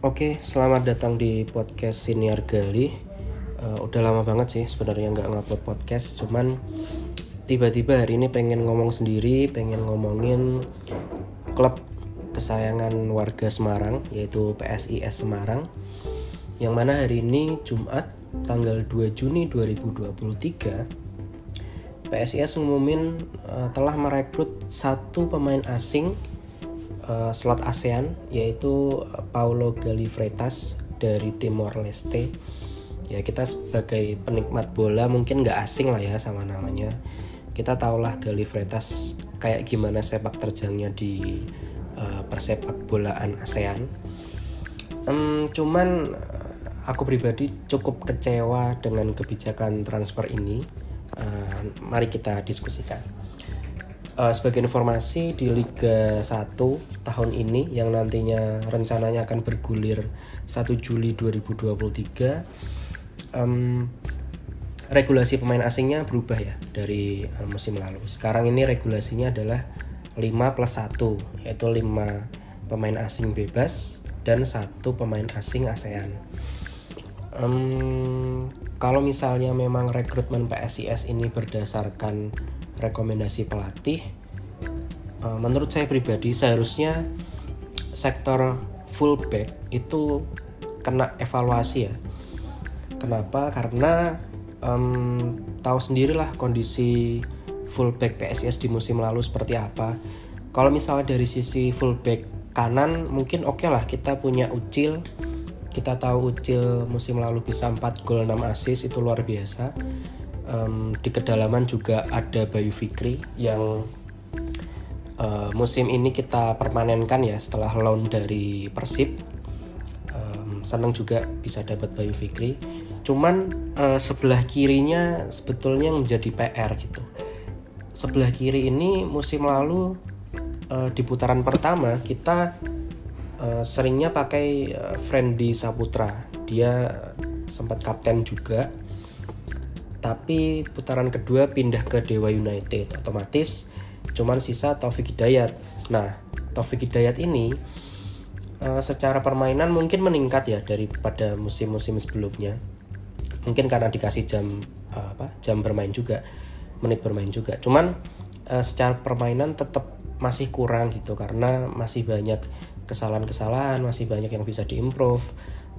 Oke, selamat datang di podcast Senior Gali. Uh, udah lama banget sih sebenarnya nggak ngupload podcast, cuman tiba-tiba hari ini pengen ngomong sendiri, pengen ngomongin klub kesayangan warga Semarang, yaitu PSIS Semarang. Yang mana hari ini Jumat tanggal 2 Juni 2023 PSIS ngumumin uh, telah merekrut satu pemain asing uh, slot ASEAN yaitu Paulo Galifretas dari Timor Leste. Ya kita sebagai penikmat bola mungkin nggak asing lah ya sama namanya. Kita tahulah Galifretas kayak gimana sepak terjangnya di uh, persepak bolaan ASEAN. Um, cuman aku pribadi cukup kecewa dengan kebijakan transfer ini. Uh, mari kita diskusikan uh, sebagai informasi di Liga 1 tahun ini yang nantinya rencananya akan bergulir 1 Juli 2023 um, regulasi pemain asingnya berubah ya dari uh, musim lalu. Sekarang ini regulasinya adalah 5 plus 1 yaitu 5 pemain asing bebas dan satu pemain asing ASEAN. Um, kalau misalnya memang rekrutmen PSIS ini berdasarkan rekomendasi pelatih uh, menurut saya pribadi seharusnya sektor fullback itu kena evaluasi ya. Kenapa? Karena um, tahu sendirilah kondisi fullback PSIS di musim lalu seperti apa. Kalau misalnya dari sisi fullback kanan mungkin oke okay lah kita punya Ucil kita tahu Ucil musim lalu bisa 4 gol 6 assist itu luar biasa um, di kedalaman juga ada Bayu Fikri yang uh, musim ini kita permanenkan ya setelah loan dari Persib. Um, senang juga bisa dapat Bayu Fikri. Cuman uh, sebelah kirinya sebetulnya menjadi PR gitu. Sebelah kiri ini musim lalu uh, di putaran pertama kita uh, seringnya pakai uh, Friendly Saputra. Dia sempat kapten juga tapi putaran kedua pindah ke Dewa United otomatis cuman sisa Taufik Hidayat. Nah Taufik Hidayat ini uh, secara permainan mungkin meningkat ya daripada musim-musim sebelumnya. Mungkin karena dikasih jam uh, apa jam bermain juga menit bermain juga. Cuman uh, secara permainan tetap masih kurang gitu karena masih banyak kesalahan-kesalahan masih banyak yang bisa diimprove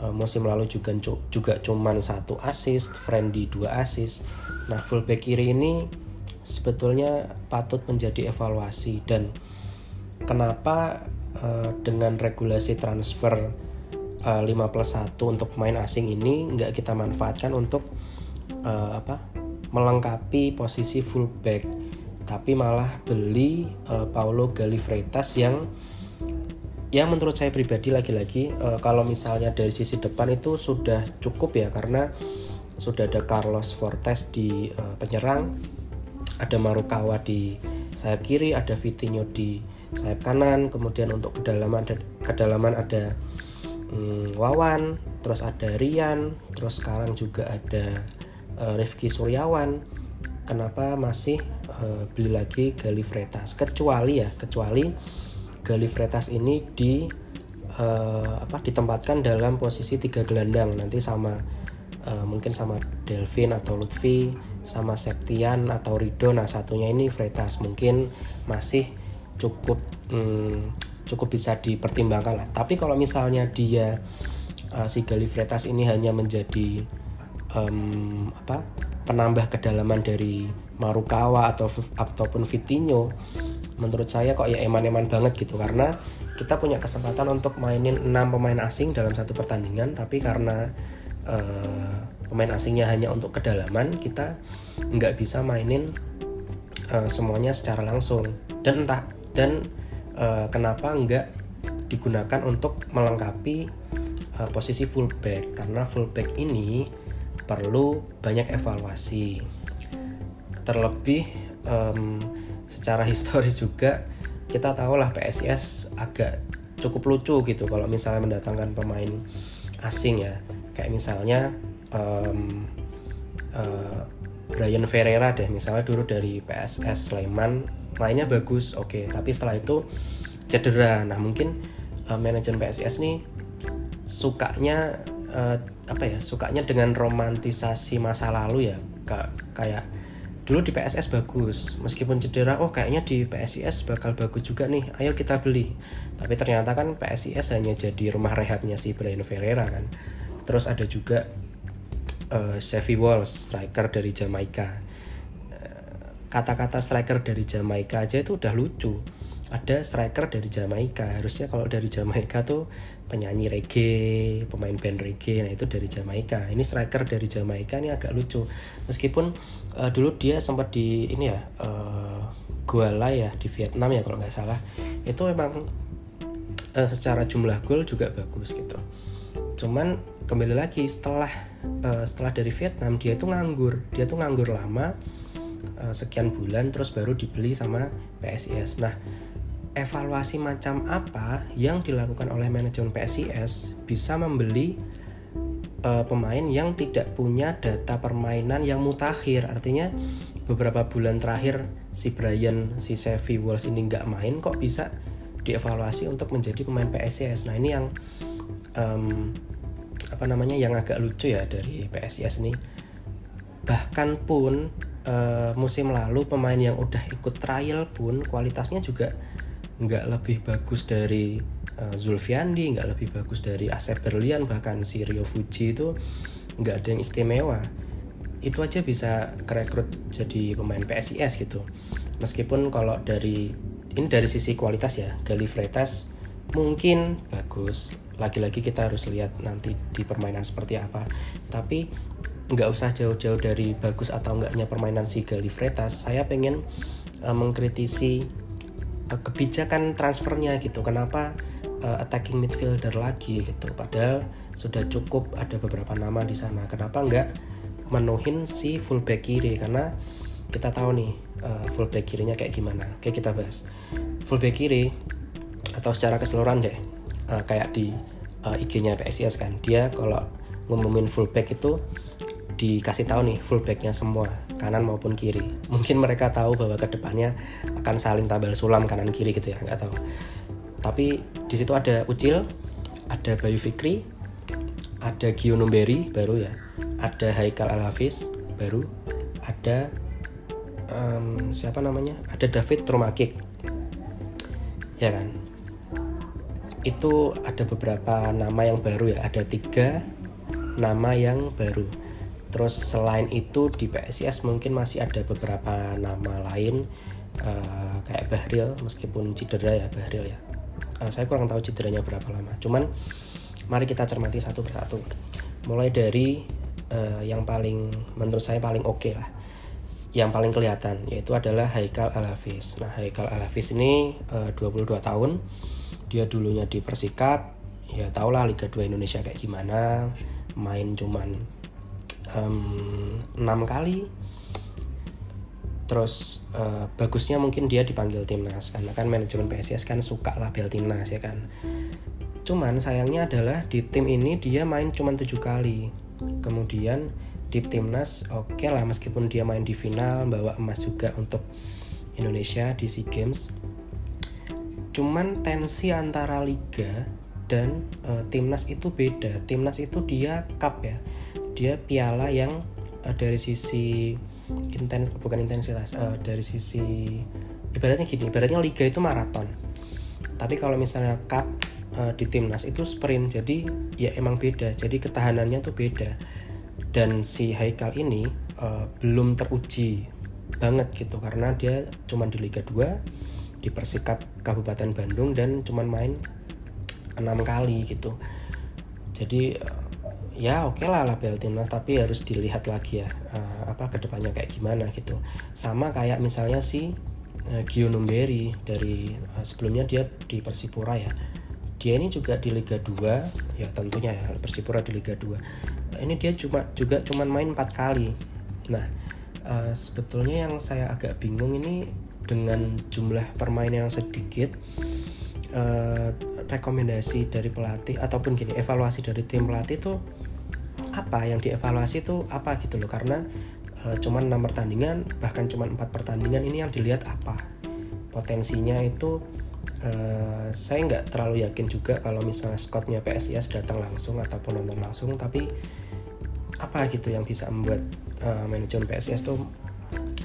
uh, musim lalu juga juga cuman satu assist, Friendly dua assist. Nah, fullback kiri ini sebetulnya patut menjadi evaluasi dan kenapa uh, dengan regulasi transfer uh, eh, 5 plus 1 untuk pemain asing ini nggak kita manfaatkan untuk uh, apa melengkapi posisi fullback tapi malah beli uh, Paulo Galifretas yang ya menurut saya pribadi lagi-lagi uh, kalau misalnya dari sisi depan itu sudah cukup ya karena sudah ada Carlos Fortes di uh, penyerang ada Marukawa di sayap kiri ada Vitinho di sayap kanan kemudian untuk kedalaman ada kedalaman ada um, Wawan terus ada Rian terus sekarang juga ada uh, Rifki Suryawan. Kenapa masih uh, beli lagi Galifretas kecuali ya kecuali Galifretas ini di uh, apa ditempatkan dalam posisi tiga gelandang. Nanti sama uh, mungkin sama Delvin atau Lutfi sama Septian atau Rido. Nah satunya ini Fretas mungkin masih cukup hmm, cukup bisa dipertimbangkan lah. Tapi kalau misalnya dia uh, si Galifretas ini hanya menjadi um, apa penambah kedalaman dari Marukawa atau ataupun Vitinho menurut saya kok ya eman-eman banget gitu. Karena kita punya kesempatan untuk mainin 6 pemain asing dalam satu pertandingan tapi karena uh, pemain asingnya hanya untuk kedalaman kita nggak bisa mainin uh, semuanya secara langsung. Dan entah dan uh, kenapa nggak digunakan untuk melengkapi uh, posisi fullback karena fullback ini perlu banyak evaluasi. Terlebih um, secara historis juga kita tahu lah PSIS agak cukup lucu gitu kalau misalnya mendatangkan pemain asing ya. Kayak misalnya um, uh, Brian Ferreira deh misalnya dulu dari PSS Sleman mainnya bagus oke. Okay. tapi setelah itu cedera. Nah mungkin uh, manajemen PSIS nih sukanya uh, apa ya sukanya dengan romantisasi masa lalu ya. Kayak dulu di PSS bagus. Meskipun cedera oh kayaknya di PSIS bakal bagus juga nih. Ayo kita beli. Tapi ternyata kan PSIS hanya jadi rumah rehabnya si Brian Ferreira kan. Terus ada juga uh, Chevy Walls striker dari Jamaika. Eh, kata-kata striker dari Jamaika aja itu udah lucu. Ada striker dari Jamaika. Harusnya kalau dari Jamaika tuh penyanyi reggae pemain band reggae nah itu dari Jamaika. Ini striker dari Jamaika ini agak lucu. Meskipun uh, dulu dia sempat di ini ya uh, Guala ya di Vietnam ya kalau nggak salah. Itu memang uh, secara jumlah gol juga bagus gitu. Cuman kembali lagi setelah uh, setelah dari Vietnam dia itu nganggur. Dia tuh nganggur lama uh, sekian bulan terus baru dibeli sama PSIS nah evaluasi macam apa yang dilakukan oleh manajemen PSIS bisa membeli uh, pemain yang tidak punya data permainan yang mutakhir. Artinya beberapa bulan terakhir si Brian si Sevi Walls ini nggak main kok bisa dievaluasi untuk menjadi pemain PSIS nah ini yang um, apa namanya yang agak lucu ya dari PSIS ini. Bahkan pun uh, musim lalu pemain yang udah ikut trial pun kualitasnya juga nggak lebih bagus dari uh, Zulfiandi nggak lebih bagus dari Asep Berlian bahkan si Rio Fuji itu nggak ada yang istimewa. Itu aja bisa kerekrut jadi pemain PSIS gitu. Meskipun kalau dari ini dari sisi kualitas ya Gali Freitas mungkin bagus. Lagi-lagi kita harus lihat nanti di permainan seperti apa. Tapi nggak usah jauh-jauh dari bagus atau enggaknya permainan si Gali Freitas. Saya pengen uh, mengkritisi uh, kebijakan transfernya gitu. Kenapa uh, attacking midfielder lagi gitu. Padahal sudah cukup ada beberapa nama di sana. Kenapa nggak menuhin si fullback kiri? Karena kita tahu nih uh, fullback kirinya kayak gimana. Oke kita bahas. Fullback kiri atau secara keseluruhan deh uh, kayak di uh, IG-nya PSIS kan. Dia kalau ngumumin fullback itu dikasih tahu nih fullbacknya semua kanan maupun kiri. Mungkin mereka tahu bahwa ke depannya akan saling tabel sulam kanan kiri gitu ya nggak tahu tapi di situ ada Ucil ada Bayu Fikri ada Gio Numberi baru ya. Ada Haikal Alhafiz baru. Ada um, siapa namanya? Ada David Trumakik. Ya kan? Itu ada beberapa nama yang baru ya. Ada tiga nama yang baru. Terus selain itu di PSIS mungkin masih ada beberapa nama lain uh, kayak Bahril meskipun cedera ya Bahril ya. Uh, saya kurang tahu cederanya berapa lama. Cuman mari kita cermati satu persatu. Mulai dari uh, yang paling menurut saya paling oke okay lah. Yang paling kelihatan yaitu adalah Haikal Alhafiz. Nah, Haikal Alhafiz ini uh, 22 tahun. Dia dulunya di Persikap. Ya tahulah Liga 2 Indonesia kayak gimana. Main cuman um, kali terus uh, bagusnya mungkin dia dipanggil timnas karena kan manajemen PSIS kan suka label timnas ya kan. Cuman sayangnya adalah di tim ini dia main cuma tujuh kali. Kemudian di timnas oke okay lah meskipun dia main di final bawa emas juga untuk Indonesia di SEA Games. Cuman tensi antara liga dan uh, timnas itu beda. Timnas itu dia cup ya. Dia piala yang uh, dari sisi intens bukan intensitas uh, dari sisi ibaratnya gini ibaratnya liga itu maraton. Tapi kalau misalnya cup uh, di timnas itu sprint jadi ya emang beda jadi ketahanannya tuh beda. Dan si Haikal ini uh, belum teruji banget gitu karena dia cuma di Liga 2 di Persikap Kabupaten Bandung dan cuma main enam kali gitu. Jadi ya oke okay lah label timnas tapi harus dilihat lagi ya uh, apa ke depannya kayak gimana gitu. Sama kayak misalnya si uh, Gio Numberi dari uh, sebelumnya dia di Persipura ya. Dia ini juga di Liga 2 ya tentunya ya Persipura di Liga 2 ini dia cuma juga cuma main empat kali. Nah uh, sebetulnya yang saya agak bingung ini dengan jumlah permainan yang sedikit uh, rekomendasi dari pelatih ataupun gini evaluasi dari tim pelatih tuh apa yang dievaluasi itu apa gitu loh karena e, cuman enam pertandingan bahkan cuman empat pertandingan ini yang dilihat apa potensinya itu uh, saya nggak terlalu yakin juga kalau misalnya scoutnya PSIS datang langsung ataupun nonton langsung tapi apa gitu yang bisa membuat uh, manajemen PSIS tuh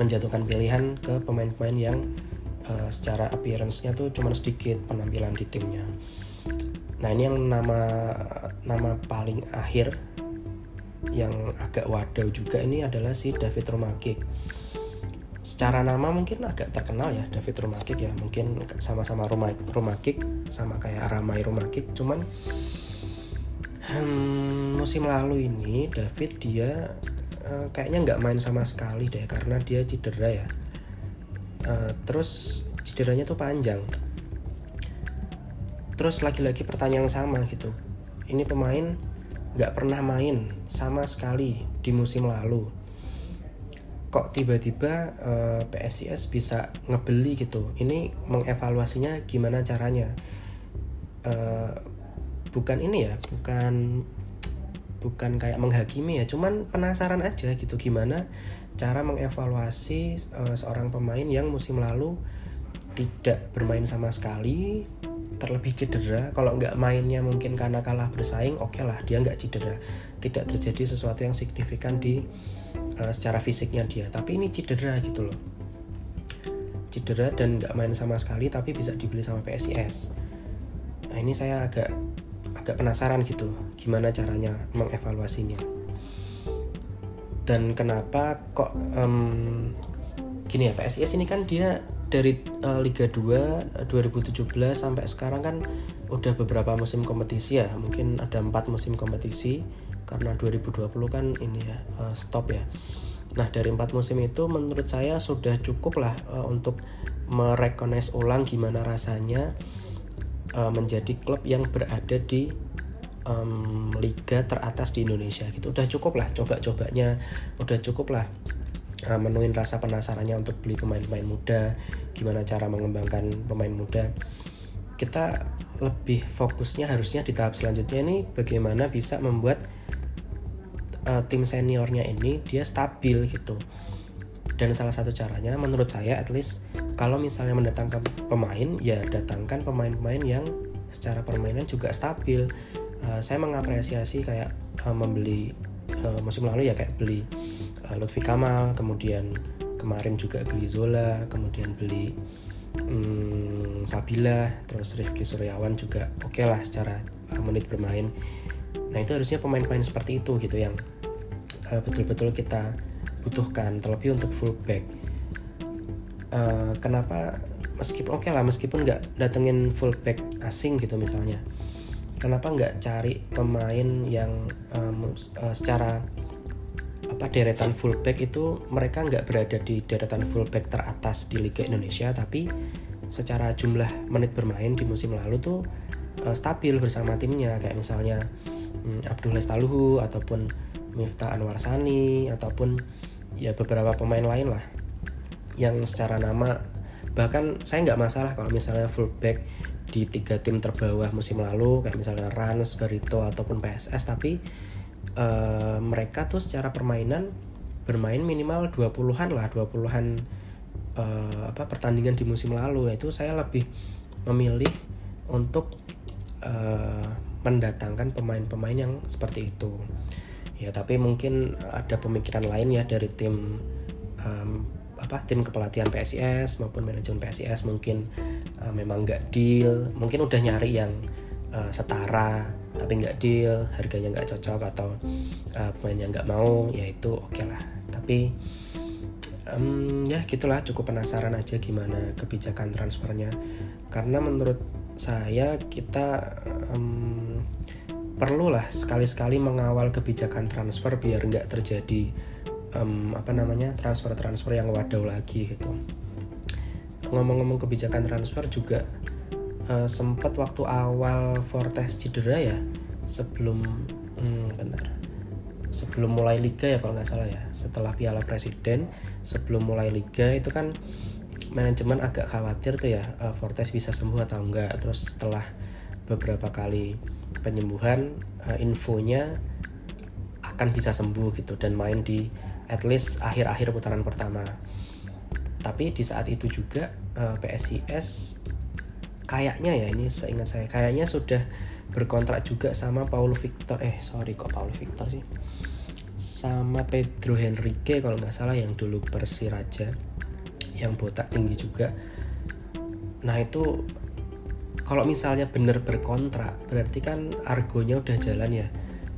menjatuhkan pilihan ke pemain-pemain yang uh, secara appearance-nya tuh cuma sedikit penampilan di timnya. Nah ini yang nama nama paling akhir yang agak wadau juga ini adalah si David Romakic. Secara nama mungkin agak terkenal ya David Romakic ya. Mungkin sama-sama Romakic sama kayak Ramai Romakic cuman hmm, musim lalu ini David dia uh, kayaknya nggak main sama sekali deh karena dia cedera ya. Uh, terus cederanya tuh panjang. Terus lagi-lagi pertanyaan sama gitu. Ini pemain nggak pernah main sama sekali di musim lalu. Kok tiba-tiba uh, eh, PSIS bisa ngebeli gitu? Ini mengevaluasinya gimana caranya? Uh, bukan ini ya bukan bukan kayak menghakimi ya cuman penasaran aja gitu gimana cara mengevaluasi uh, seorang pemain yang musim lalu tidak bermain sama sekali terlebih cedera. Kalau nggak mainnya mungkin karena kalah bersaing oke okay lah dia nggak cedera. Tidak terjadi sesuatu yang signifikan di uh, secara fisiknya dia. Tapi ini cedera gitu loh. Cedera dan nggak main sama sekali tapi bisa dibeli sama PSIS nah ini saya agak agak penasaran gitu gimana caranya mengevaluasinya. Dan kenapa kok um, gini ya PSIS ini kan dia dari uh, Liga 2 2017 sampai sekarang kan udah beberapa musim kompetisi ya. Mungkin ada empat musim kompetisi. Karena 2020 kan ini ya uh, stop ya. Nah dari empat musim itu menurut saya sudah cukup lah uh, untuk merekones ulang gimana rasanya uh, menjadi klub yang berada di um, liga teratas di Indonesia gitu. Udah cukup lah coba-cobanya. Udah cukup lah uh, menuin rasa penasarannya untuk beli pemain-pemain muda gimana cara mengembangkan pemain muda. Kita lebih fokusnya harusnya di tahap selanjutnya ini bagaimana bisa membuat uh, tim seniornya ini dia stabil gitu. Dan salah satu caranya menurut saya at least kalau misalnya mendatangkan pemain ya datangkan pemain-pemain yang secara permainan juga stabil. Uh, saya mengapresiasi kayak uh, membeli uh, musim lalu ya kayak beli uh, Lutfi Kamal kemudian kemarin juga beli Zola kemudian beli um, Sabila terus Rifki Suryawan juga oke okay lah secara uh, menit bermain. Nah itu harusnya pemain-pemain seperti itu gitu yang betul-betul uh, kita butuhkan. Terlebih untuk fullback. Uh, kenapa? Meskipun oke okay lah meskipun nggak datengin fullback asing gitu misalnya. Kenapa nggak cari pemain yang um, uh, secara apa deretan fullback itu mereka nggak berada di deretan fullback teratas di Liga Indonesia tapi secara jumlah menit bermain di musim lalu tuh uh, stabil bersama timnya. Kayak misalnya um, Abdul Lestaluhu ataupun Miftah Anwar Sani ataupun ya beberapa pemain lain lah yang secara nama bahkan saya nggak masalah kalau misalnya fullback di tiga tim terbawah musim lalu kayak misalnya Rans, Barito ataupun PSS tapi uh, mereka tuh secara permainan bermain minimal 20-an lah 20-an uh, eh, apa pertandingan di musim lalu. Itu saya lebih memilih untuk uh, mendatangkan pemain-pemain yang seperti itu. Ya tapi mungkin ada pemikiran lain ya dari tim um, apa tim kepelatihan PSIS maupun manajemen PSIS mungkin uh, memang nggak deal mungkin udah nyari yang setara tapi nggak deal harganya nggak cocok atau uh, pemain yang nggak mau ya itu oke okay lah tapi um, ya gitulah cukup penasaran aja gimana kebijakan transfernya karena menurut saya kita um, perlulah sekali-sekali mengawal kebijakan transfer biar nggak terjadi um, apa namanya transfer-transfer yang wadau lagi gitu. Ngomong-ngomong kebijakan transfer juga uh, sempat waktu awal Fortes cedera ya sebelum hmm, bentar. Sebelum mulai liga ya kalau nggak salah ya. Setelah Piala Presiden sebelum mulai liga itu kan manajemen agak khawatir tuh ya uh, Fortes bisa sembuh atau enggak terus setelah beberapa kali penyembuhan uh, infonya akan bisa sembuh gitu dan main di at least akhir-akhir putaran pertama. Tapi di saat itu juga uh, PSIS kayaknya ya ini seingat saya. Kayaknya sudah berkontrak juga sama Paul Victor. Eh sorry kok Paul Victor sih? Sama Pedro Henrique kalau nggak salah yang dulu Persiraja yang botak tinggi juga. Nah itu kalau misalnya bener berkontrak berarti kan argonya udah jalan ya.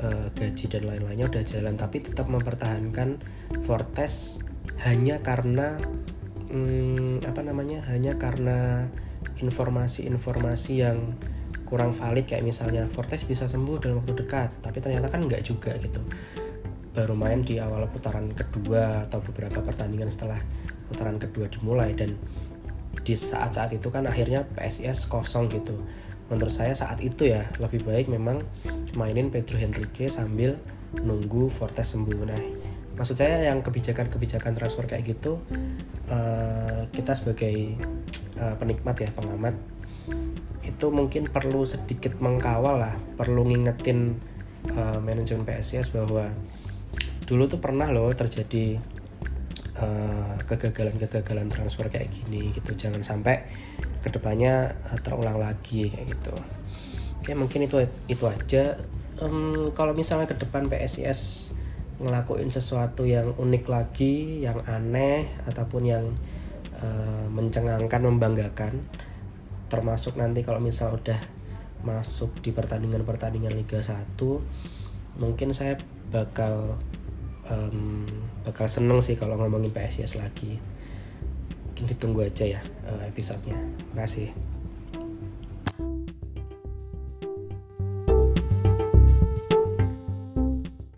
E, gaji dan lain-lainnya udah jalan tapi tetap mempertahankan Fortes hanya karena hmm, apa namanya hanya karena informasi-informasi yang kurang valid kayak misalnya Fortes bisa sembuh dalam waktu dekat tapi ternyata kan nggak juga gitu. Baru main di awal putaran kedua atau beberapa pertandingan setelah putaran kedua dimulai dan di saat-saat itu kan akhirnya PSIS kosong gitu. Menurut saya saat itu ya lebih baik memang mainin Pedro Henrique sambil nunggu Fortes sembuh. Nah maksud saya yang kebijakan-kebijakan transfer kayak gitu uh, kita sebagai uh, penikmat ya pengamat itu mungkin perlu sedikit mengkawal lah perlu ngingetin uh, manajemen PSIS bahwa dulu tuh pernah loh terjadi uh, kegagalan-kegagalan transfer kayak gini gitu. Jangan sampai ke depannya uh, terulang lagi kayak gitu. Oke mungkin itu itu aja. Um, kalau misalnya ke depan PSIS ngelakuin sesuatu yang unik lagi yang aneh ataupun yang uh, mencengangkan membanggakan. Termasuk nanti kalau misal udah masuk di pertandingan-pertandingan Liga 1 mungkin saya bakal um, bakal seneng sih kalau ngomongin PSIS lagi. Mungkin ditunggu aja ya uh, episodenya. Makasih